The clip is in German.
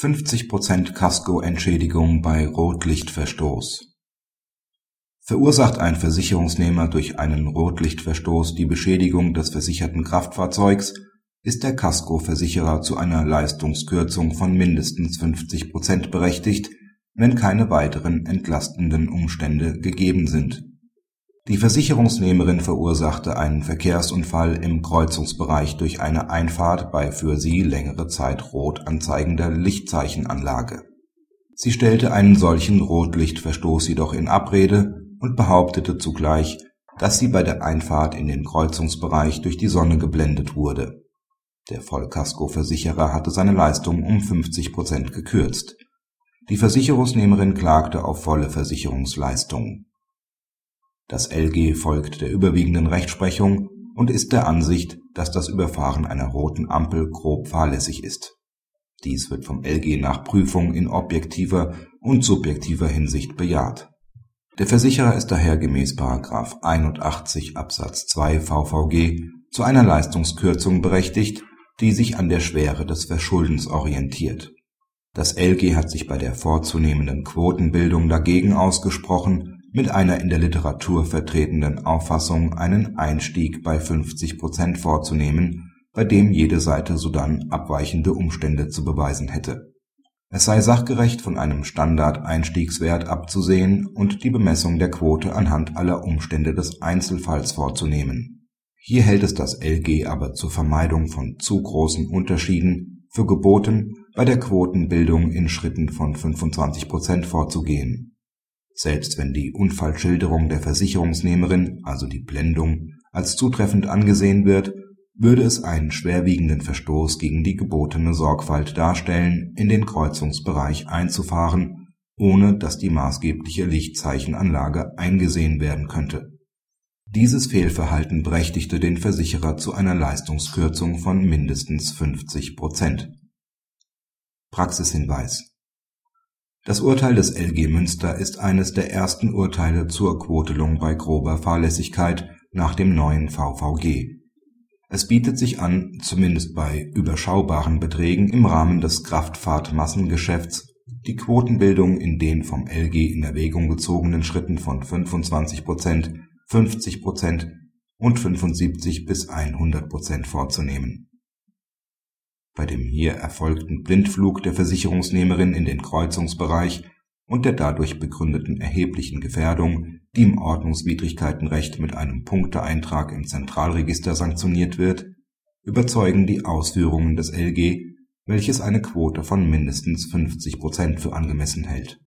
50% Kaskoentschädigung bei Rotlichtverstoß. Verursacht ein Versicherungsnehmer durch einen Rotlichtverstoß die Beschädigung des versicherten Kraftfahrzeugs, ist der Kaskoversicherer zu einer Leistungskürzung von mindestens 50% berechtigt, wenn keine weiteren entlastenden Umstände gegeben sind die Versicherungsnehmerin verursachte einen Verkehrsunfall im Kreuzungsbereich durch eine Einfahrt bei für sie längere Zeit rot anzeigender Lichtzeichenanlage. Sie stellte einen solchen Rotlichtverstoß jedoch in Abrede und behauptete zugleich, dass sie bei der Einfahrt in den Kreuzungsbereich durch die Sonne geblendet wurde. Der Vollkaskoversicherer hatte seine Leistung um 50 Prozent gekürzt. Die Versicherungsnehmerin klagte auf volle Versicherungsleistung das LG folgt der überwiegenden Rechtsprechung und ist der Ansicht, dass das Überfahren einer roten Ampel grob fahrlässig ist. Dies wird vom LG nach Prüfung in objektiver und subjektiver Hinsicht bejaht. Der Versicherer ist daher gemäß § 81 Absatz 2 VVG zu einer Leistungskürzung berechtigt, die sich an der Schwere des Verschuldens orientiert. Das LG hat sich bei der vorzunehmenden Quotenbildung dagegen ausgesprochen mit einer in der Literatur vertretenen Auffassung einen Einstieg bei 50 Prozent vorzunehmen, bei dem jede Seite sodann abweichende Umstände zu beweisen hätte. Es sei sachgerecht von einem Standard-Einstiegswert abzusehen und die Bemessung der Quote anhand aller Umstände des Einzelfalls vorzunehmen. Hier hält es das LG aber zur Vermeidung von zu großen Unterschieden für geboten, bei der Quotenbildung in Schritten von 25 Prozent vorzugehen selbst wenn die Unfallschilderung der Versicherungsnehmerin, also die Blendung, als zutreffend angesehen wird, würde es einen schwerwiegenden Verstoß gegen die gebotene Sorgfalt darstellen, in den Kreuzungsbereich einzufahren, ohne dass die maßgebliche Lichtzeichenanlage eingesehen werden könnte. Dieses Fehlverhalten berechtigte den Versicherer zu einer Leistungskürzung von mindestens 50 Prozent. Praxishinweis das Urteil des LG Münster ist eines der ersten Urteile zur Quotelung bei grober Fahrlässigkeit nach dem neuen VVG. Es bietet sich an, zumindest bei überschaubaren Beträgen im Rahmen des Kraftfahrtmassengeschäfts die Quotenbildung in den vom LG in Erwägung gezogenen Schritten von 25 Prozent, 50 Prozent und 75 bis 100 Prozent vorzunehmen bei dem hier erfolgten Blindflug der Versicherungsnehmerin in den Kreuzungsbereich und der dadurch begründeten erheblichen Gefährdung, die im Ordnungswidrigkeitenrecht mit einem Punkteeintrag im Zentralregister sanktioniert wird, überzeugen die Ausführungen des LG, welches eine Quote von mindestens 50 Prozent für angemessen hält